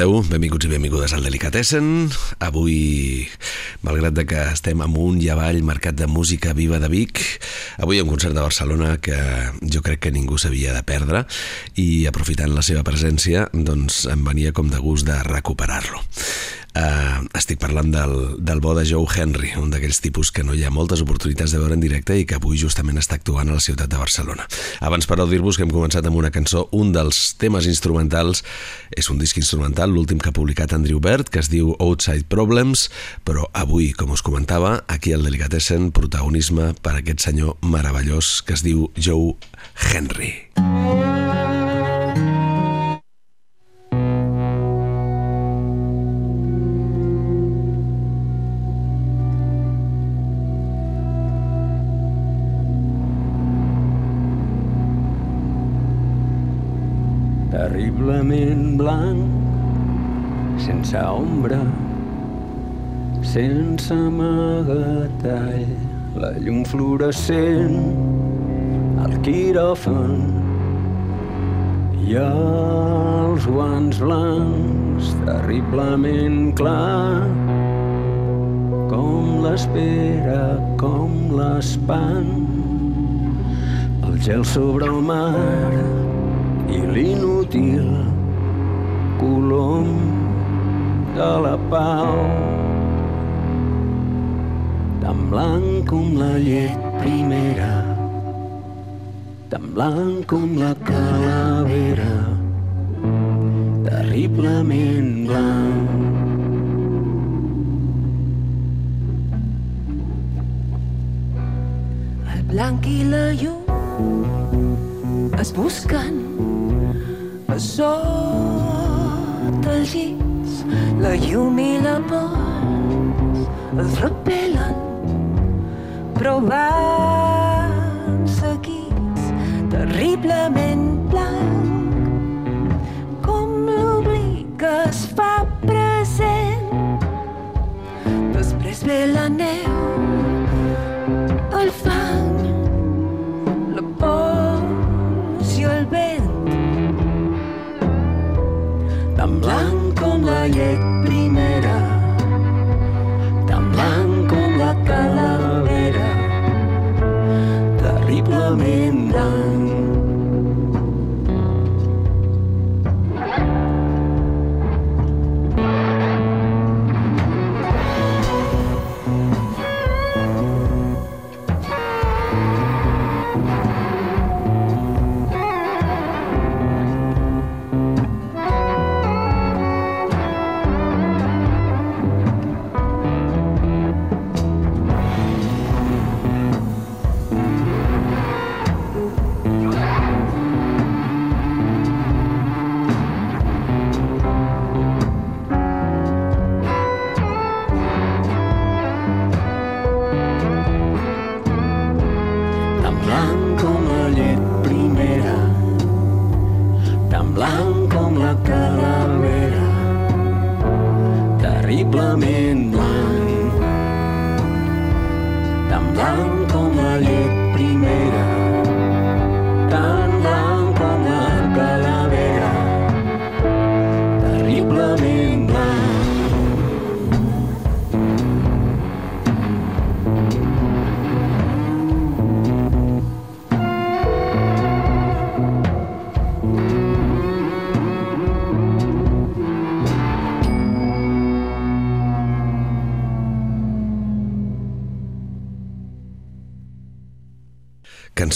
Esteu? Benvinguts i benvingudes al Delicatessen. Avui, malgrat de que estem amunt i avall, mercat de música viva de Vic, avui hi ha un concert de Barcelona que jo crec que ningú s'havia de perdre i aprofitant la seva presència, doncs em venia com de gust de recuperar-lo. Uh, estic parlant del, del bo de Joe Henry, un d'aquells tipus que no hi ha moltes oportunitats de veure en directe i que avui justament està actuant a la ciutat de Barcelona. Abans, però, dir-vos que hem començat amb una cançó, un dels temes instrumentals, és un disc instrumental, l'últim que ha publicat Andrew Bird, que es diu Outside Problems, però avui, com us comentava, aquí al Delicatessen, protagonisme per aquest senyor meravellós que es diu Joe Henry. Música terriblement sense ombra, sense amagatall, la llum fluorescent, el quiròfan i els guants blancs, terriblement clar, com l'espera, com l'espant, el gel sobre el mar, i l'inútil colom de la pau. Tan blanc com la llet primera tan blanc com la calavera terriblement blanc. El blanc i la llum es busquen sota els llits la llum i la por es repel·len però van seguits terriblement blanc com l'oblit que es fa present. Després ve la neu el fang la pols i el vent. Tan blanc com la llet me made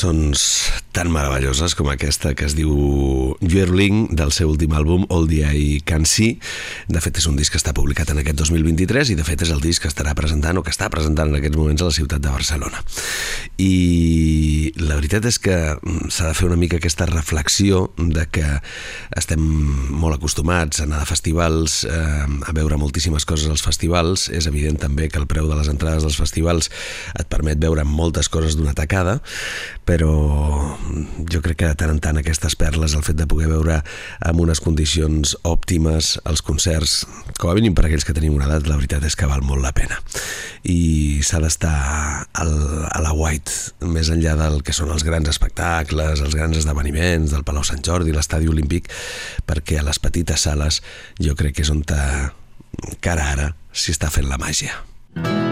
cançons tan meravelloses com aquesta que es diu Yearling del seu últim àlbum All the I Can See. De fet és un disc que està publicat en aquest 2023 i de fet és el disc que estarà presentant o que està presentant en aquests moments a la ciutat de Barcelona i la veritat és que s'ha de fer una mica aquesta reflexió de que estem molt acostumats a anar a festivals eh, a veure moltíssimes coses als festivals és evident també que el preu de les entrades dels festivals et permet veure moltes coses d'una tacada però jo crec que de tant en tant aquestes perles, el fet de poder veure amb unes condicions òptimes els concerts, com a mínim per aquells que tenim una edat, la veritat és que val molt la pena. I s'ha d'estar a la White, més enllà del que són els grans espectacles, els grans esdeveniments del Palau Sant Jordi, l'Estadi Olímpic, perquè a les petites sales jo crec que és on te, cara ara s'hi està fent la màgia. Sunday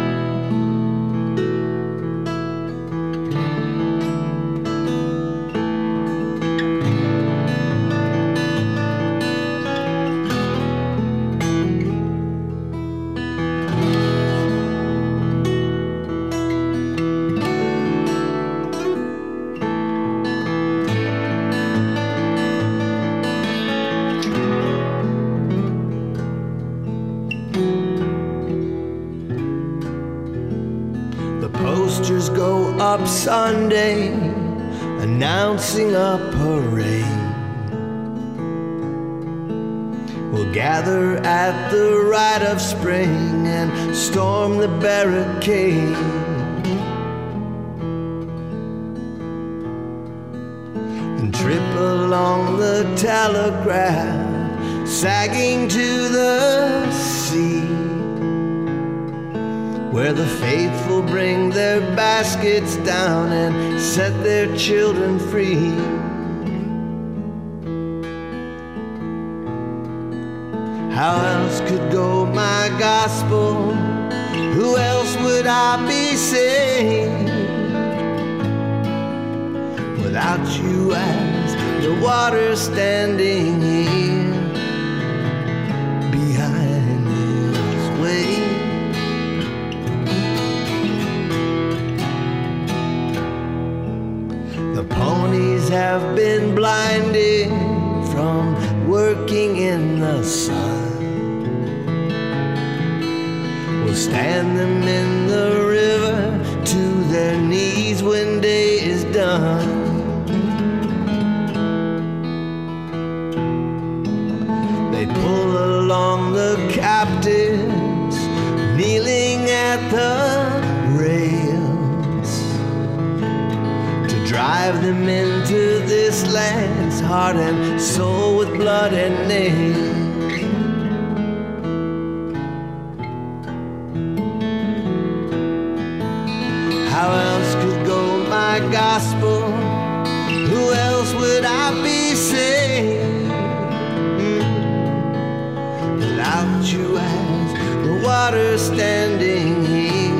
gospel? Who else would I be saved? Without you as the water standing here behind this wave. The ponies have been blinded stand them in the river to their knees when day is done. They pull along the captives, kneeling at the rails to drive them into this land's heart and soul with blood and nails. Gospel? Who else would I be saved? Without you as the water standing here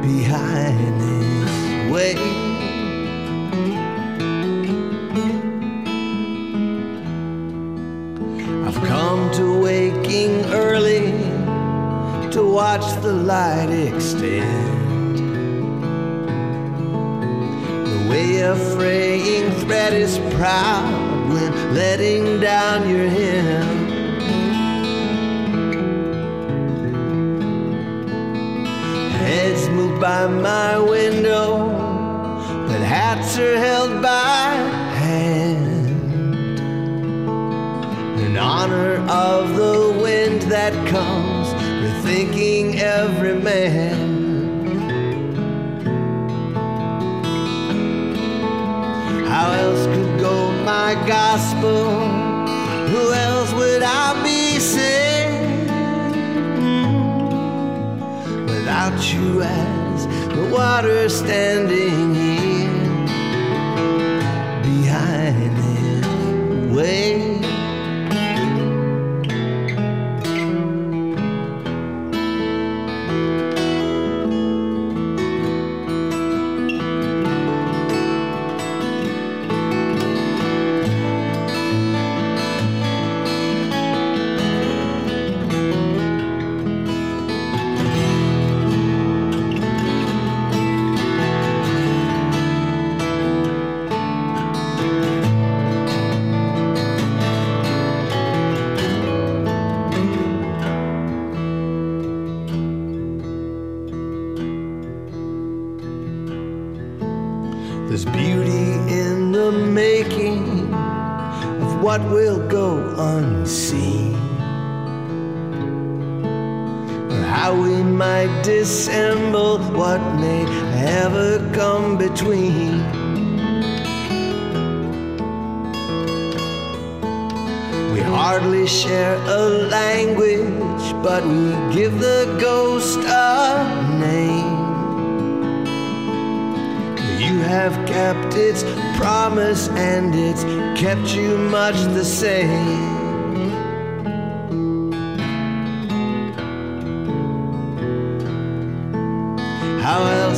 behind this way. I've come to waking early to watch the light extend. A fraying thread is proud when letting down your hem. Heads move by my window but hats are held by hand in honor of the wind that comes rethinking every my gospel who else would i be saying without you as the water standing here behind dissemble what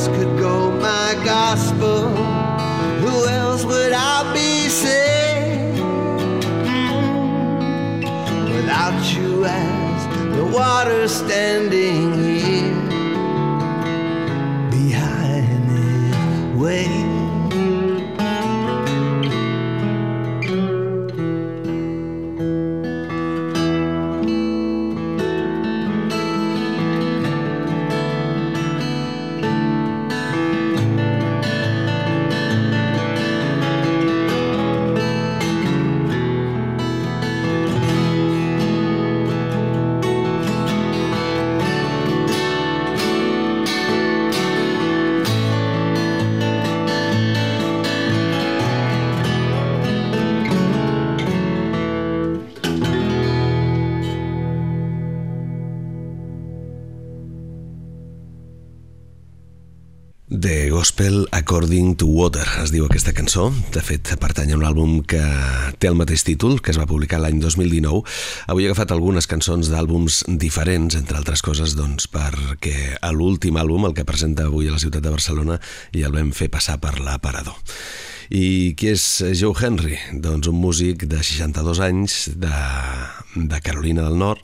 else could go my gospel? Who else would I be saying? Without you as the water standing Gospel According to Water es diu aquesta cançó. De fet, pertany a un àlbum que té el mateix títol, que es va publicar l'any 2019. Avui he agafat algunes cançons d'àlbums diferents, entre altres coses, doncs, perquè a l'últim àlbum, el que presenta avui a la ciutat de Barcelona, ja el vam fer passar per l'aparador. I qui és Joe Henry? Doncs un músic de 62 anys de, de Carolina del Nord,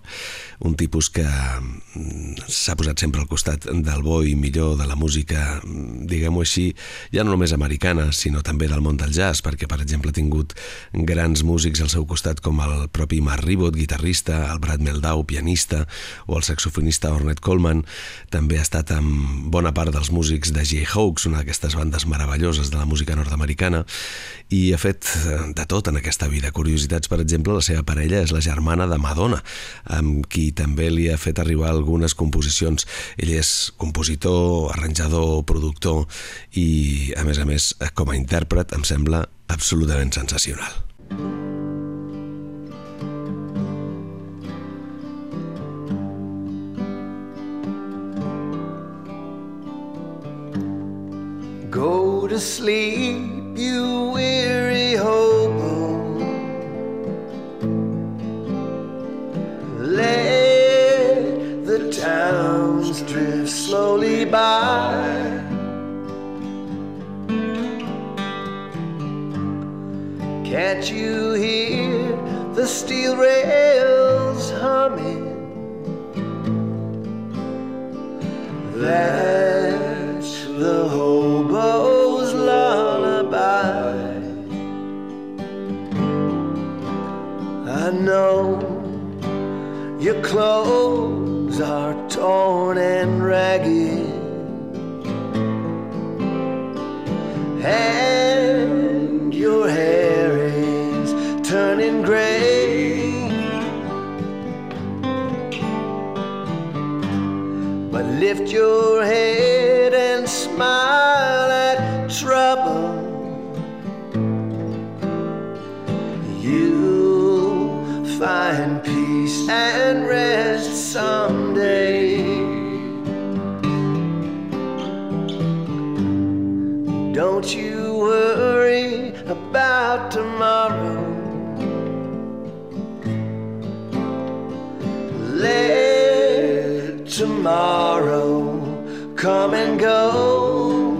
un tipus que mm, s'ha posat sempre al costat del bo i millor de la música, mm, diguem-ho així, ja no només americana, sinó també del món del jazz, perquè, per exemple, ha tingut grans músics al seu costat com el propi Mark Ribot, guitarrista, el Brad Meldau, pianista, o el saxofonista Ornette Coleman. També ha estat amb bona part dels músics de Jayhawks, una d'aquestes bandes meravelloses de la música nord-americana, i ha fet eh, de tot en aquesta vida. Curiositats, per exemple, la seva parella és la germana de Madonna, amb qui també li ha fet arribar algunes composicions. Ell és compositor, arranjador, productor i, a més a més, com a intèrpret em sembla absolutament sensacional. Go to sleep, you weary drift slowly by. Can't you hear the steel rails humming? That's the hobo's lullaby. I know your clothes are torn and ragged, and your hair is turning gray. But lift your head and smile at trouble. And rest someday. Don't you worry about tomorrow. Let tomorrow come and go.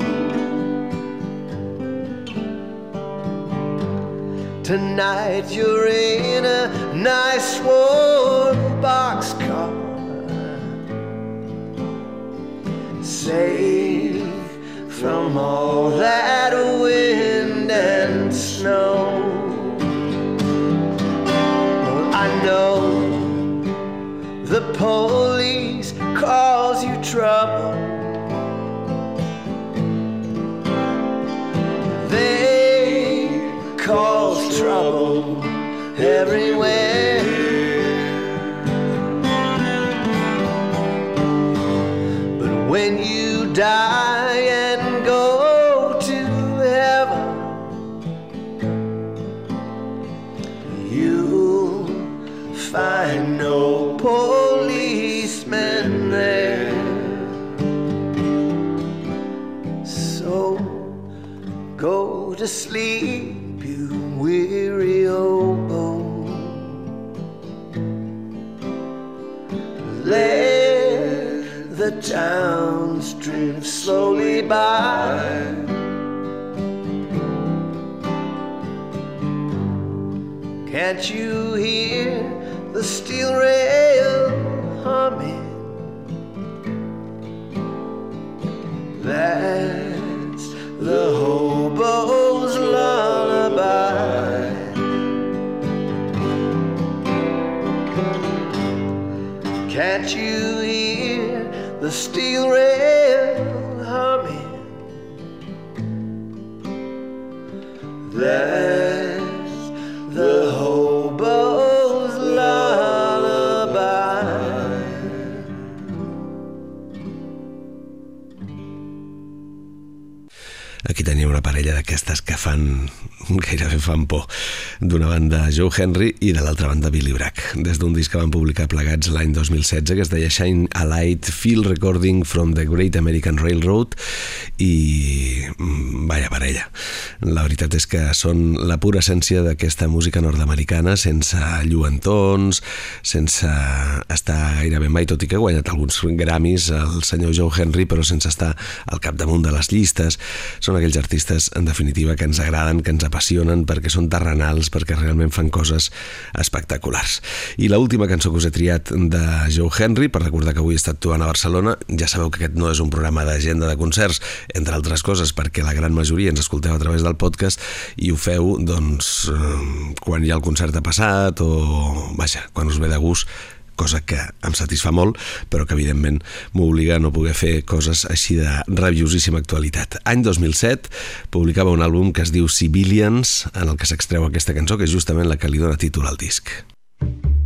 Tonight you're in a nice warm boxcar, safe from all that wind and snow. Well, I know the police cause you trouble. They cause trouble everywhere. Towns drift slowly by. Can't you hear the steel rail humming? That's the hobo's lullaby. Can't you the steel rail humming? That's the hobo's lullaby. Aquí tenia una parella d'aquestes que fan gairebé fan por d'una banda Joe Henry i de l'altra banda Billy Bragg. Des d'un disc que van publicar plegats l'any 2016 que es deia Shine a Light Field Recording from the Great American Railroad i mm, vaya parella. La veritat és que són la pura essència d'aquesta música nord-americana sense lluentons sense estar gairebé mai tot i que ha guanyat alguns Grammys el senyor Joe Henry però sense estar al capdamunt de les llistes. Són aquells artistes en definitiva que ens agraden, que ens apassionen perquè són terrenals, perquè realment fan coses espectaculars. I l última cançó que us he triat de Joe Henry, per recordar que avui estat actuant a Barcelona, ja sabeu que aquest no és un programa d'agenda de concerts, entre altres coses perquè la gran majoria ens escolteu a través del podcast i ho feu doncs, eh, quan ha el concert ha passat o, vaja, quan us ve de gust cosa que em satisfà molt, però que evidentment m'obliga a no poder fer coses així de rabiosíssima actualitat. Any 2007 publicava un àlbum que es diu Civilians, en el que s'extreu aquesta cançó, que és justament la que li dona títol al disc. The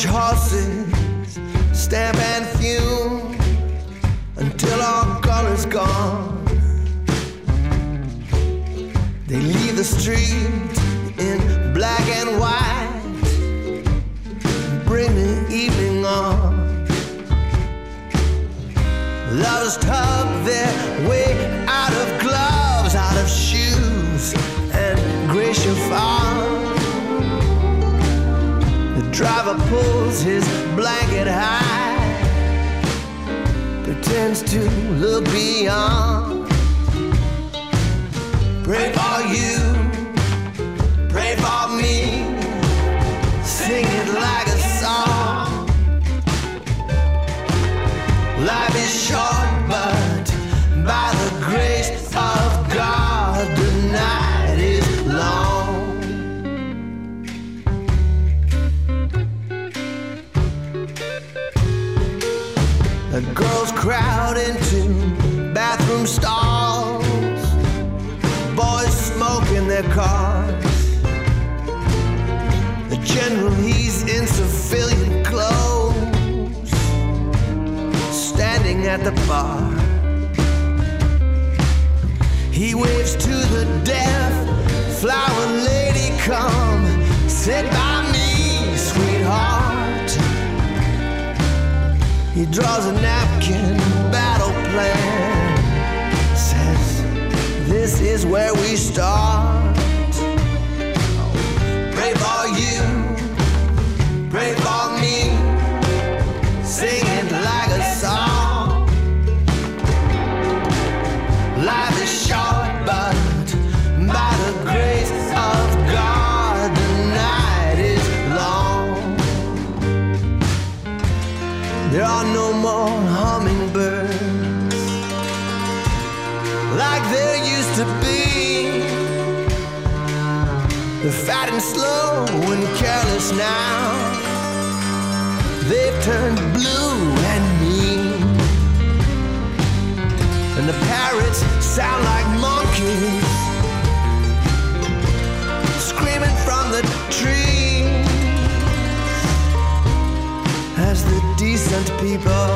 carriage horses stamp and fume until all color's gone. They leave the street in black and white, bring the evening on. Lovers tug their way driver pulls his blanket high, pretends to look beyond. Pray for you, pray for me, sing it like a song. Life is short, but by the grace of God, the at the bar. He waves to the deaf flower lady, come sit by me, sweetheart. He draws a napkin, battle plan. Says, This is where we start. Pray for you, They're fat and slow and careless now. They've turned blue and mean. And the parrots sound like monkeys screaming from the trees as the decent people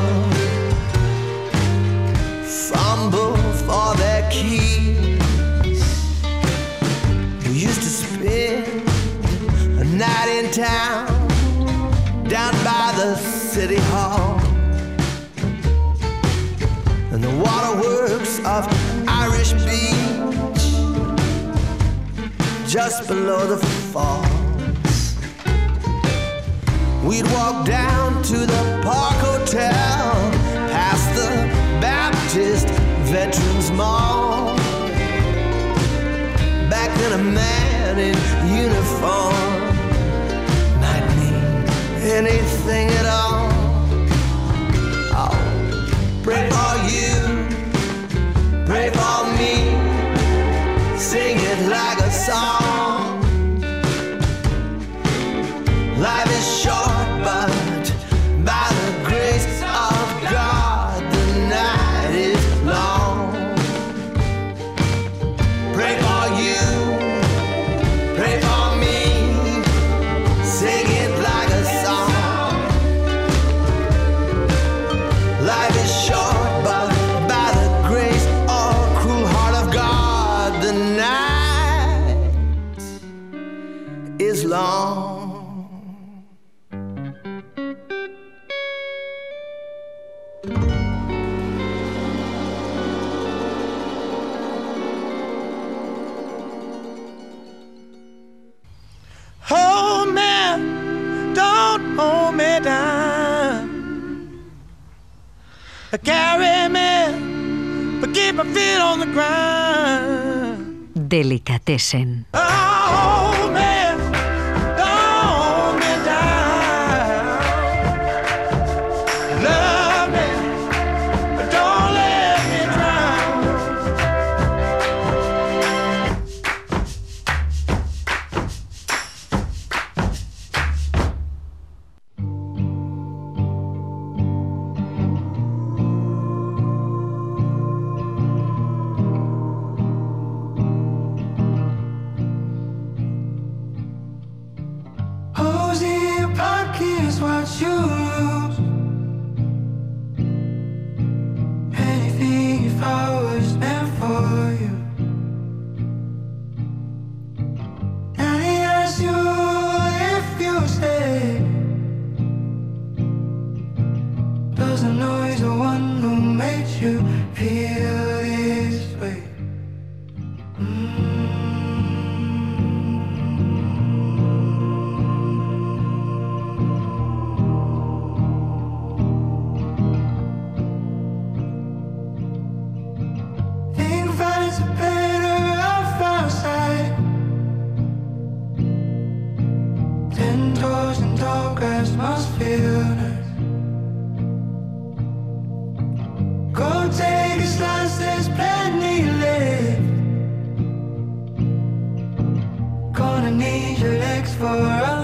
fumble for their keys. night in town, down by the city hall. And the waterworks of Irish Beach, just below the falls. We'd walk down to the Park Hotel, past the Baptist Veterans Mall. Back then, a man in uniform anything at all. is long. Oh, don't hold me down. Carry me, but keep my feet on the ground. Delicatessen. for us.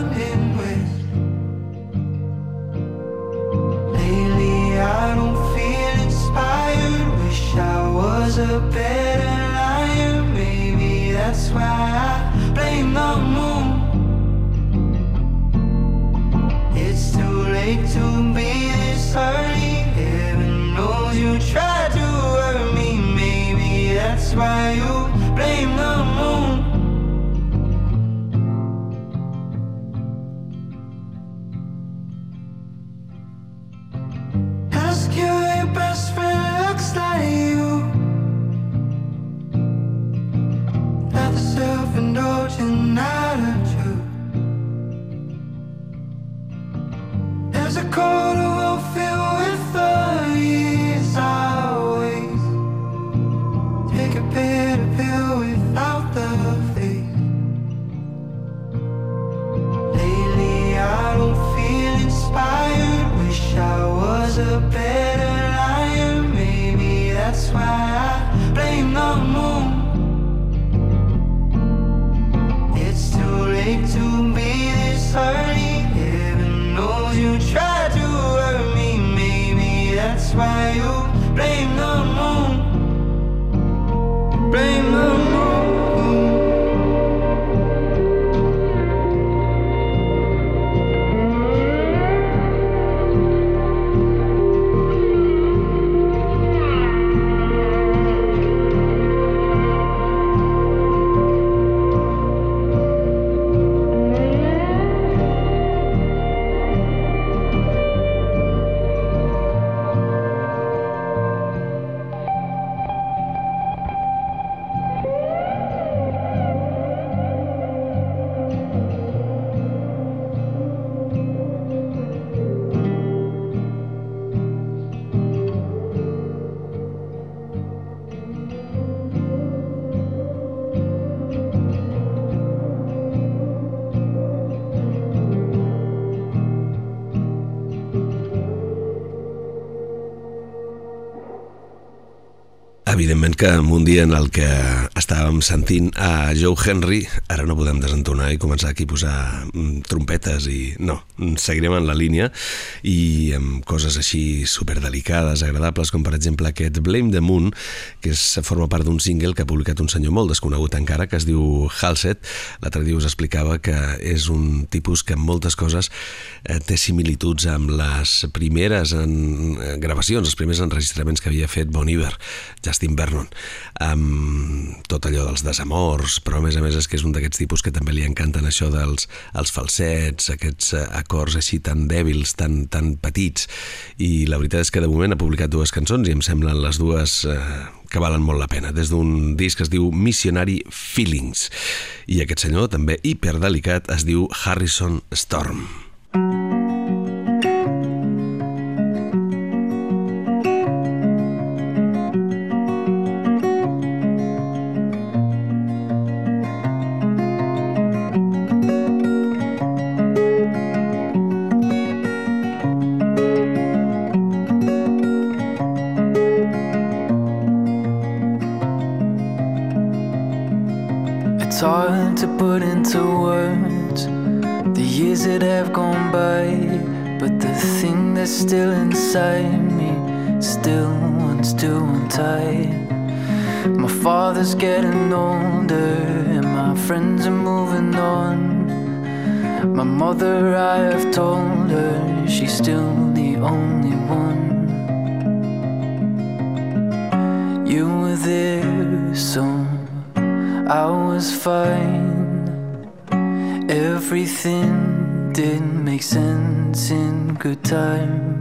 Evidentment que en un dia en el que estàvem sentint a Joe Henry, ara no podem desentonar i començar aquí a posar mm, trompetes i... No, seguirem en la línia i amb coses així superdelicades, agradables, com per exemple aquest Blame the Moon, que és, forma part d'un single que ha publicat un senyor molt desconegut encara, que es diu Halset. L'altre dia us explicava que és un tipus que en moltes coses eh, té similituds amb les primeres en, eh, gravacions, els primers enregistraments que havia fet Bon Iver, Justin Vernon, amb tot allò dels desamors, però a més a més és que és un d'aquests tipus que també li encanten això dels els falsets, aquests eh, acords així tan dèbils, tan, tan petits, i la veritat és que de moment ha publicat dues cançons i em semblen les dues eh, que valen molt la pena, des d'un disc que es diu Missionary Feelings, i aquest senyor també hiperdelicat es diu Harrison Storm. Hard to put into words the years that have gone by, but the thing that's still inside me still wants to untie. My father's getting older, and my friends are moving on. My mother, I have told her she's still the only one. You were there, so. I was fine. Everything didn't make sense in good time.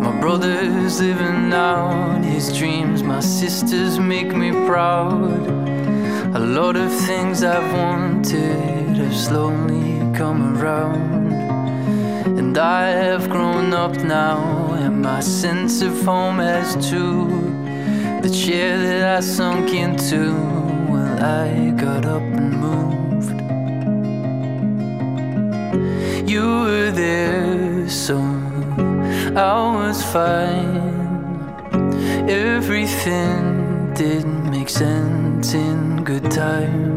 My brother's living out his dreams. My sisters make me proud. A lot of things I've wanted have slowly come around. And I have grown up now, and my sense of home has too. The chair that I sunk into, well, I got up and moved. You were there, so I was fine. Everything didn't make sense in good time.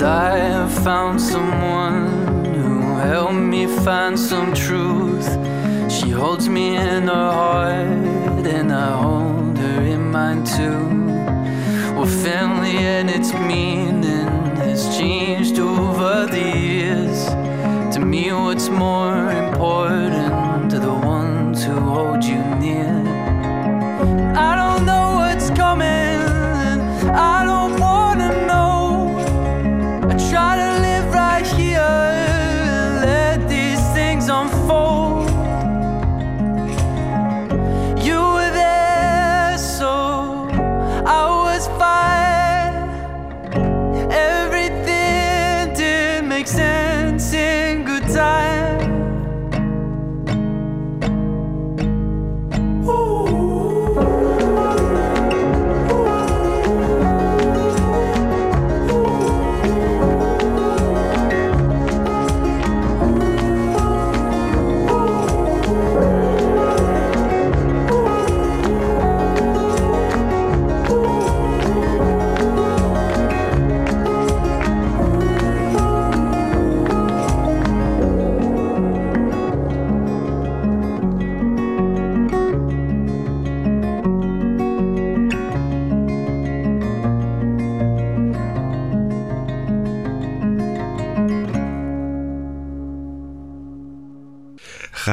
Have found someone who helped me find some truth. She holds me in her heart, and I hold her in mine too. Well, family and its meaning has changed over the years. To me, what's more important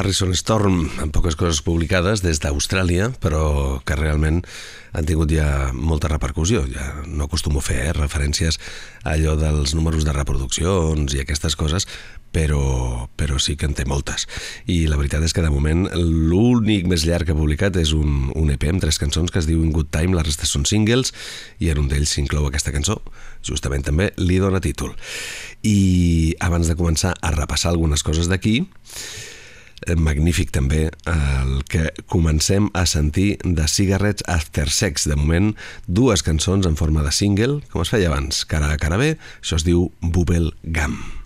Harrison Storm, amb poques coses publicades des d'Austràlia, però que realment han tingut ja molta repercussió. Ja no acostumo a fer eh, referències a allò dels números de reproduccions i aquestes coses, però, però sí que en té moltes. I la veritat és que de moment l'únic més llarg que ha publicat és un, un EP amb tres cançons que es diu In Good Time, la resta són singles, i en un d'ells s'inclou aquesta cançó. Justament també li dona títol. I abans de començar a repassar algunes coses d'aquí, magnífic també el que comencem a sentir de Cigarettes After Sex. De moment, dues cançons en forma de single, com es feia abans, cara a cara bé, això es diu Bubble Gum.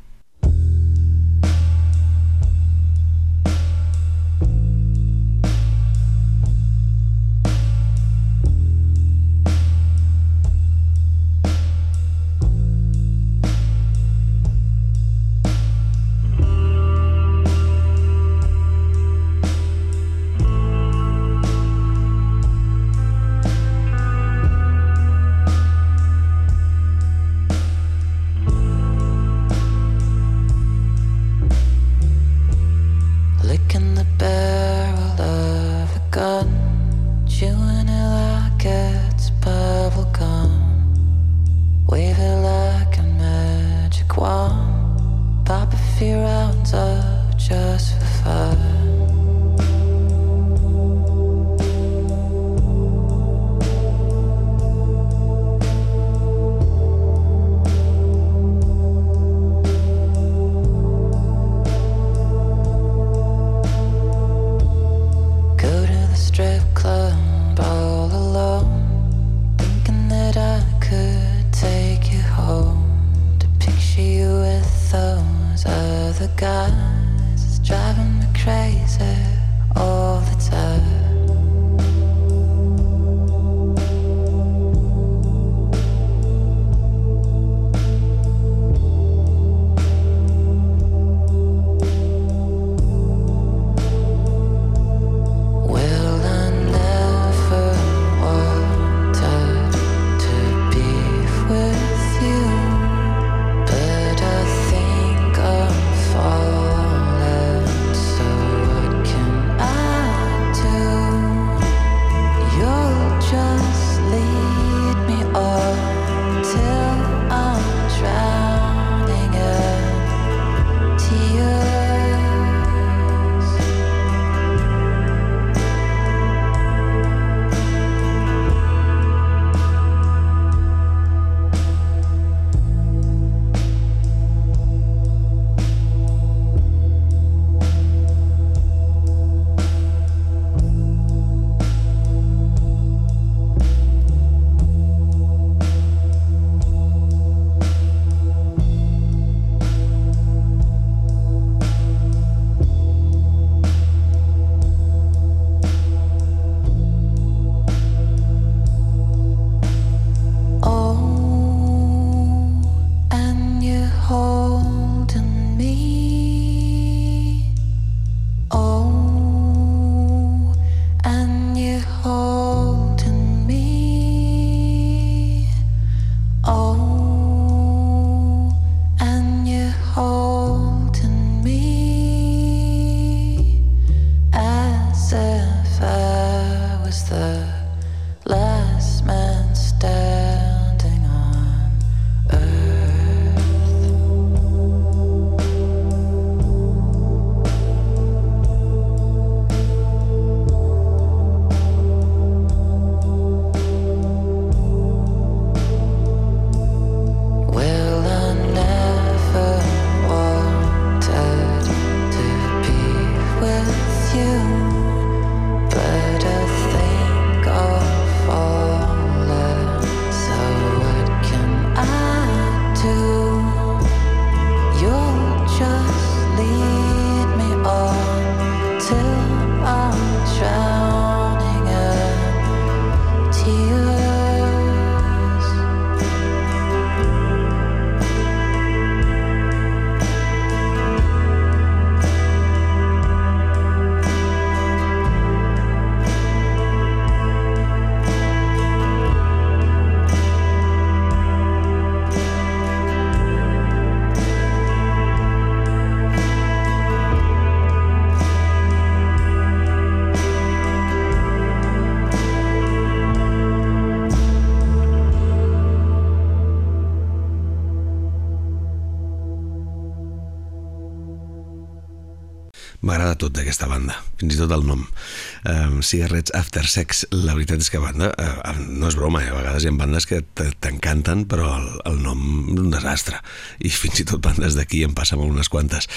Tot d'aquesta banda, fins i tot el nom. Um, Cigarettes After Sex, la veritat és que banda, uh, no és broma, eh? a vegades hi ha bandes que t'encanten, però el, el nom un desastre. I fins i tot bandes d'aquí em passa amb unes quantes.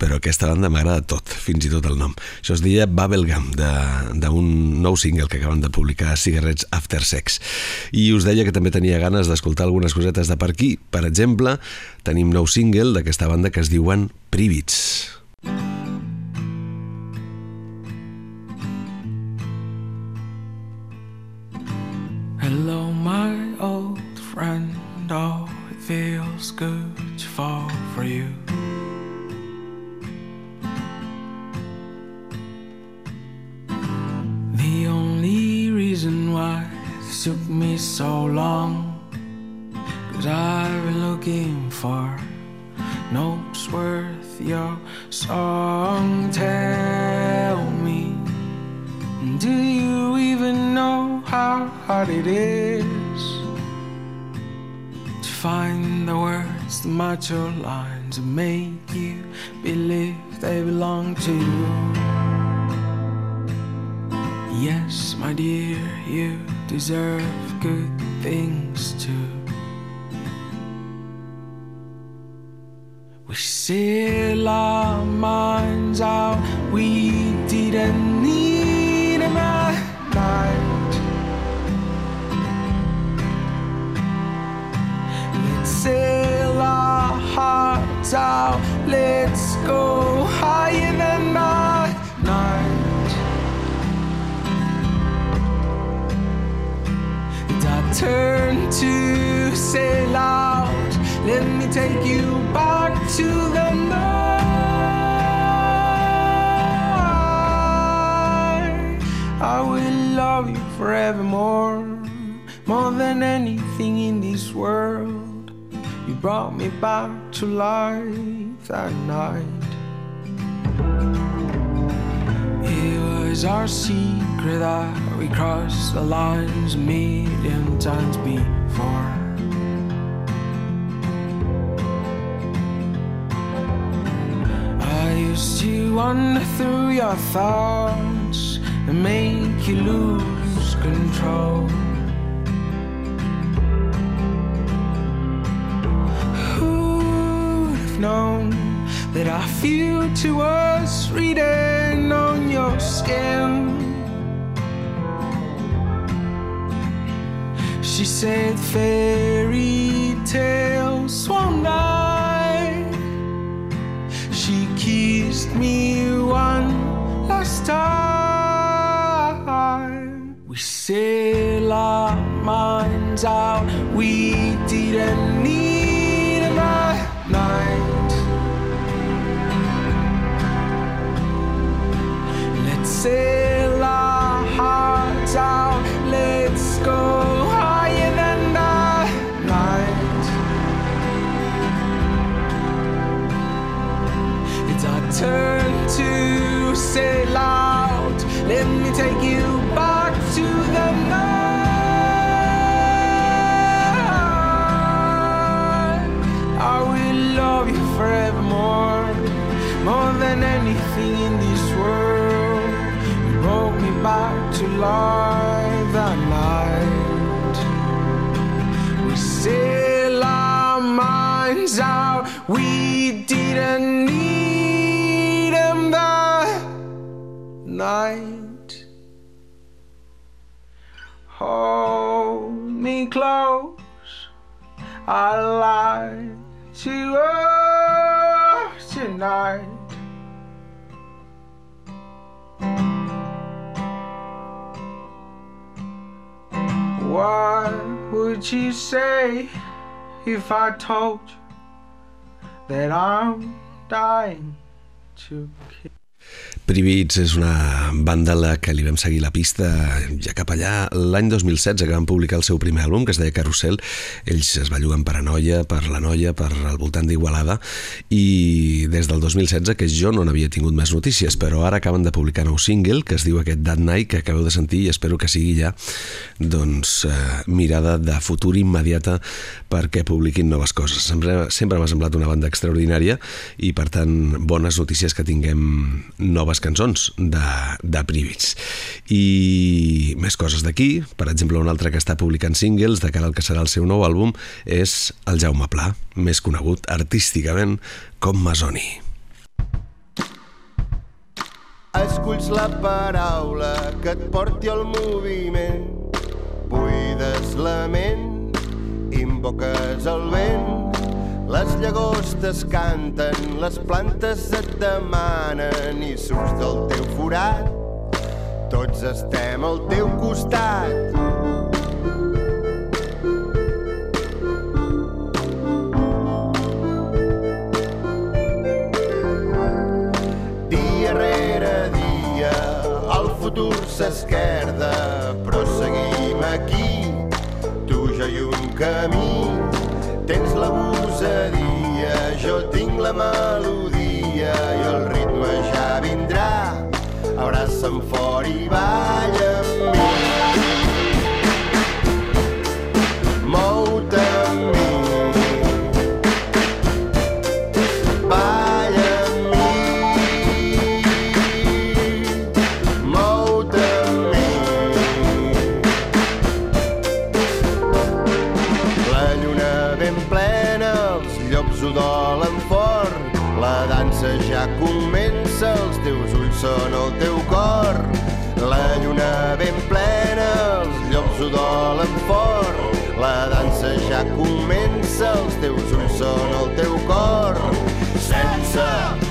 Però aquesta banda m'agrada tot, fins i tot el nom. Això es deia Bubblegum, d'un nou single que acaben de publicar, Cigarettes After Sex. I us deia que també tenia ganes d'escoltar algunes cosetes de per aquí. Per exemple, tenim nou single d'aquesta banda que es diuen Privits. Hello, good to fall for you. The only reason why it took me so long, cause I've been looking for notes worth your song. Tell me, do you even know how hard it is to find the words that match your lines and make you believe they belong to you? Yes, my dear, you deserve good things too. We sail our minds out, we didn't need a night. Let's hearts out, let's go high in the night. It's our turn to sail out. Let me take you back to the night. I will love you forevermore, more than anything in this world. You brought me back to life that night. It was our secret that we crossed the lines a million times before. I used to wander through your thoughts and make you lose control. That our future was written on your skin? She said fairy tales one night. She kissed me one last time. We sail our minds out. We didn't sail our hearts out. Let's go higher than night. night. It's our turn to sail out. Let me take you back to the night. I will love you forevermore, more than anything in this back to life that night. We sail our minds out. We didn't need them that night. Hold me close. I lie to us tonight. What would you say if I told you that I'm dying to kill? Privits és una banda la que li vam seguir la pista ja cap allà. L'any 2016 que van publicar el seu primer àlbum que es deia Carrusel ells es belluguen per Anoia, per la Noia per al voltant d'Igualada i des del 2016 que jo no n'havia tingut més notícies però ara acaben de publicar nou single que es diu aquest That Night que acabeu de sentir i espero que sigui ja doncs eh, mirada de futur immediata perquè publiquin noves coses. Sempre, sempre m'ha semblat una banda extraordinària i per tant bones notícies que tinguem noves cançons de, de Privits. I més coses d'aquí, per exemple, un altre que està publicant singles de cara al que serà el seu nou àlbum és el Jaume Pla, més conegut artísticament com Masoni. Esculls la paraula que et porti al moviment, buides la ment, invoques el vent, les llagostes canten, les plantes et demanen i surts del teu forat. Tots estem al teu costat. Dia rere dia el futur s'esquerda, però seguim aquí, tu, jo i un camí tens la gosadia, jo tinc la melodia i el ritme ja vindrà. Abraça'm fort i balla amb mi. Mou-te amb mi. Balla amb udolen fort. La dansa ja comença, els teus ulls són el teu cor. La lluna ben plena, els llops udolen fort. La dansa ja comença, els teus ulls són el teu cor. Sense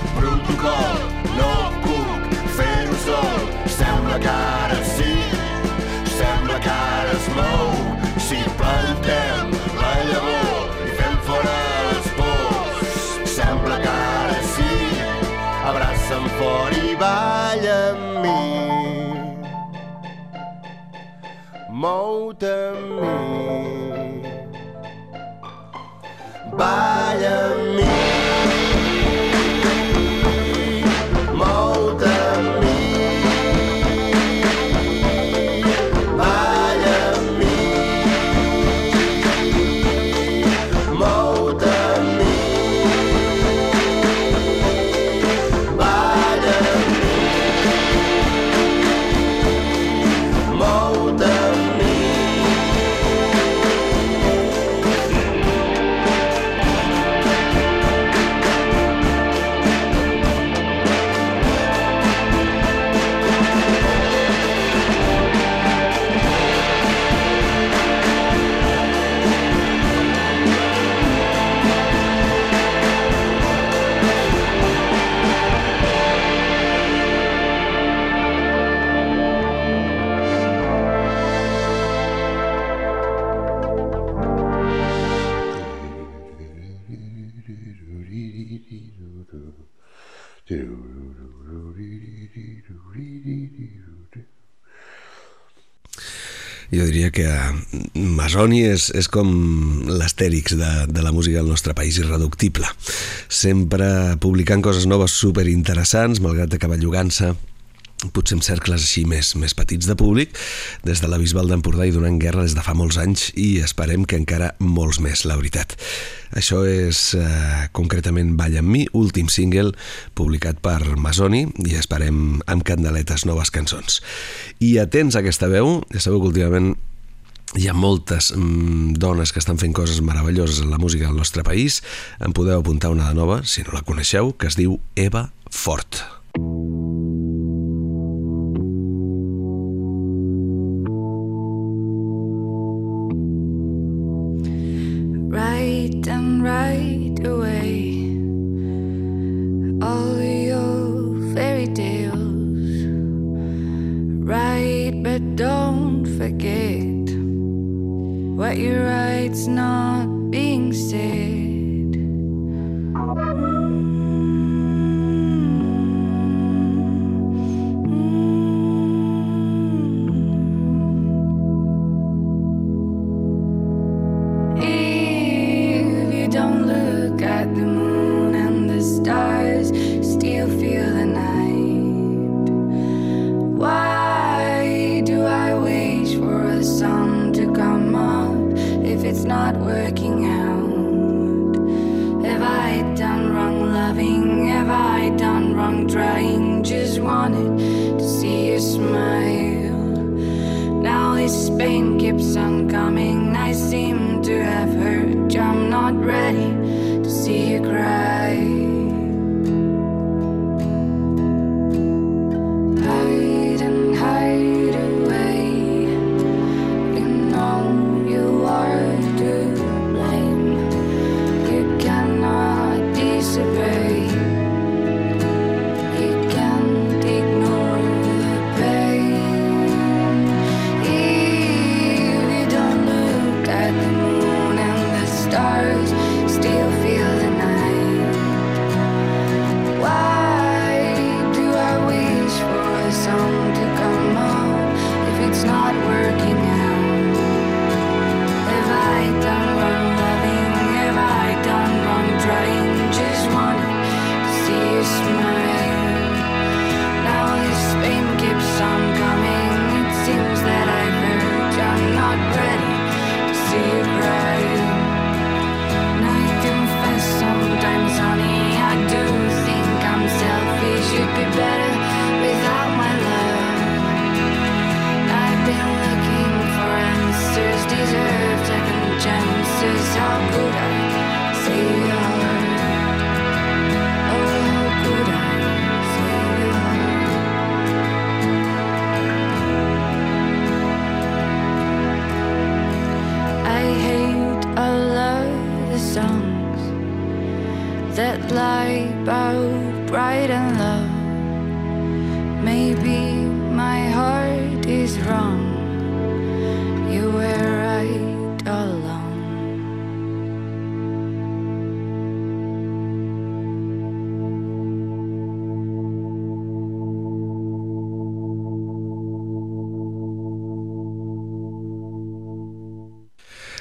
Mou-te amb mi. Balla amb Jo diria que Masoni és, és com l'astèrix de, de la música del nostre país, irreductible. Sempre publicant coses noves superinteressants, malgrat de cavallugant-se potser en cercles així més, més petits de públic, des de la Bisbal d'Empordà i donant guerra des de fa molts anys i esperem que encara molts més, la veritat. Això és eh, concretament Balla amb mi, últim single publicat per Masoni i esperem amb candeletes noves cançons. I atents a aquesta veu, ja sabeu que últimament hi ha moltes mm, dones que estan fent coses meravelloses en la música del nostre país. En podeu apuntar una de nova, si no la coneixeu, que es diu Eva Fort. right right away. All your fairy tales, right, but don't forget what you write's not being said. Pain keeps on coming. I seem to have hurt. I'm not ready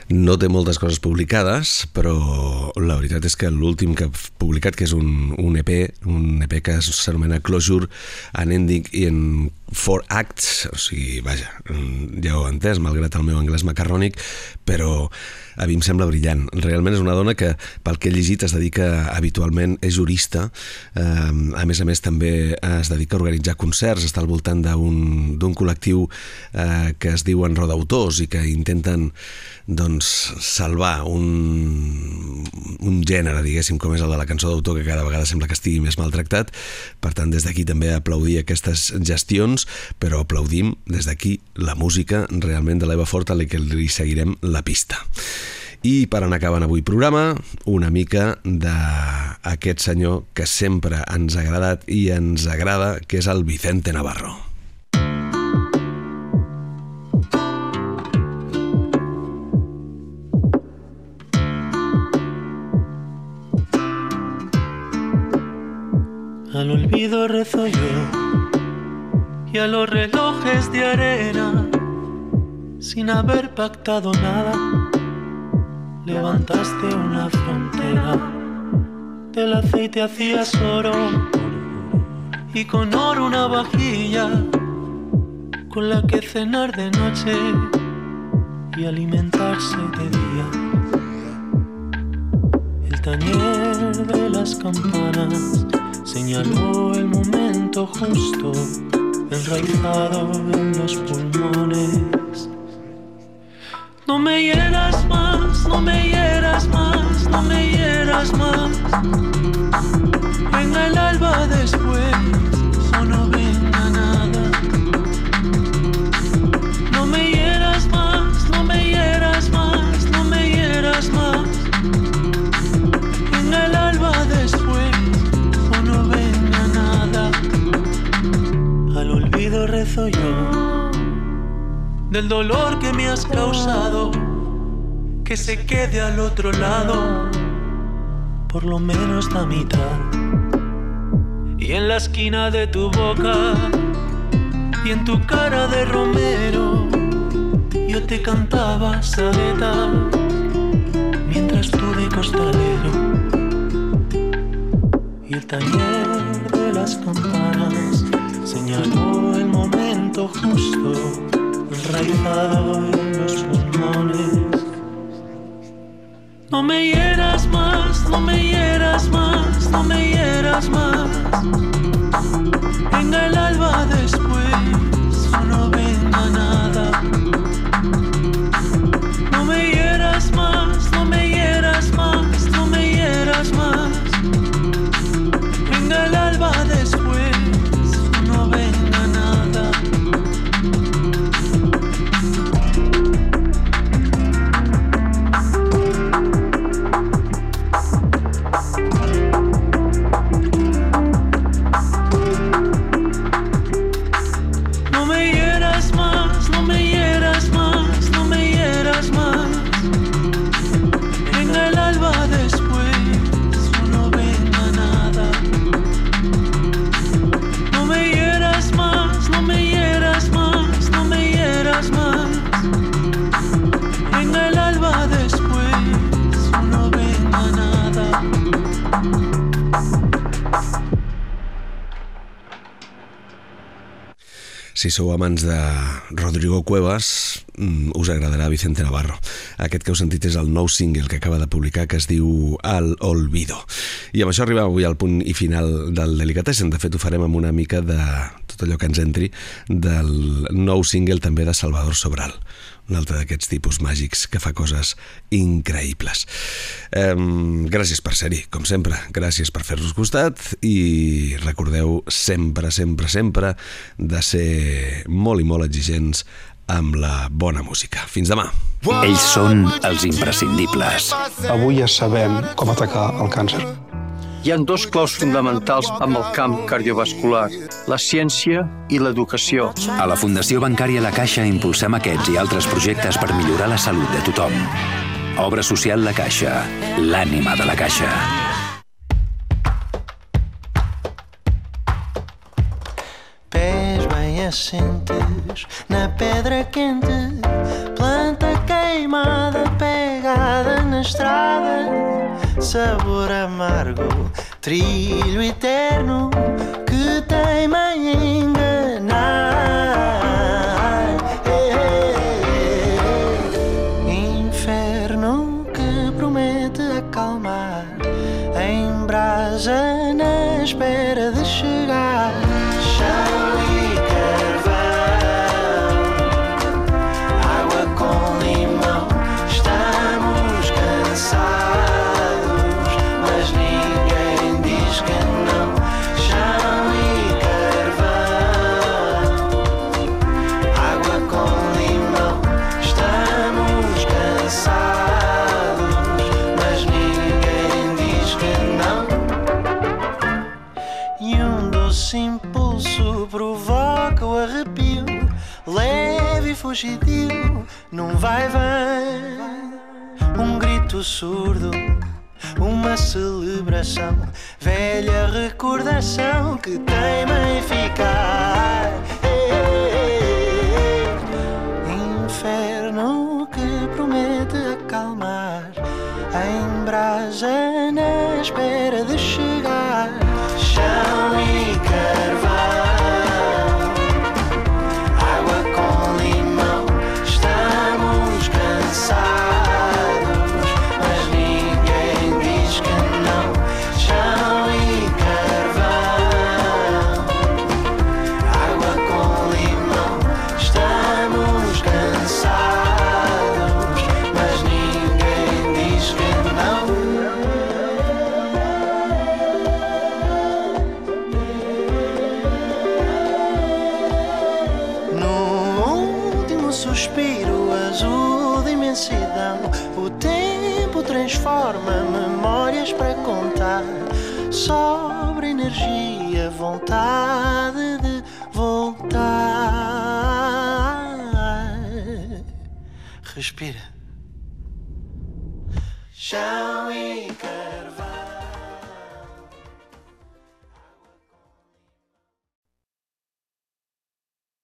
No té moltes coses publicades, però la veritat és que l'últim que ha publicat, que és un, un EP, un EP que s'anomena Closure, an Ending in Four Acts, o sigui, vaja, ja ho he entès, malgrat el meu anglès macarrònic, però a mi em sembla brillant. Realment és una dona que, pel que he llegit, es dedica habitualment, és jurista, eh, a més a més també es dedica a organitzar concerts, està al voltant d'un col·lectiu eh, que es diuen Rodautors i que intenten doncs, salvar un, un gènere, diguéssim, com és el de la cançó d'autor, que cada vegada sembla que estigui més maltractat. Per tant, des d'aquí també aplaudir aquestes gestions, però aplaudim des d'aquí la música realment de l'Eva Fort, a la que li seguirem la pista. I per anar acabant avui programa, una mica d'aquest senyor que sempre ens ha agradat i ens agrada, que és el Vicente Navarro. Al olvido rezo yo y a los relojes de arena, sin haber pactado nada, levantaste una frontera. Del aceite hacías oro y con oro una vajilla con la que cenar de noche y alimentarse de día. El tañer de las campanas señaló el momento justo, enraizado en los pulmones. No me hieras más, no me hieras más, del dolor que me has causado, que se quede al otro lado, por lo menos la mitad. Y en la esquina de tu boca y en tu cara de romero, yo te cantaba saleta mientras tú de costalero. Y el taller de las campanas señaló el momento justo, los pulmones. No me hieras más, no me hieras más, no me hieras más. Venga el alba después, no venga nada. Si sou amants de Rodrigo Cuevas, mm, us agradarà Vicente Navarro. Aquest que heu sentit és el nou single que acaba de publicar que es diu Al Olvido. I amb això arribem avui al punt i final del Delicatessen. De fet, ho farem amb una mica de tot allò que ens entri del nou single també de Salvador Sobral un altre d'aquests tipus màgics que fa coses increïbles. Um, gràcies per ser-hi, com sempre. Gràcies per fer-nos costat i recordeu sempre, sempre, sempre de ser molt i molt exigents amb la bona música. Fins demà. Ells són els imprescindibles. Avui ja sabem com atacar el càncer. Hi han dos claus fonamentals amb el camp cardiovascular, la ciència i l'educació. A la Fundació Bancària La Caixa impulsem aquests i altres projectes per millorar la salut de tothom. Obra social La Caixa, l'ànima de la Caixa. Pés bem assentes na pedra quente, planta queimada pegada na estrada, sabor amargo, trilho eterno que teima em enganar. Fugidio, num vai-vem. Um grito surdo, uma celebração, velha recordação que teima em ficar. Inferno que promete acalmar, em brasa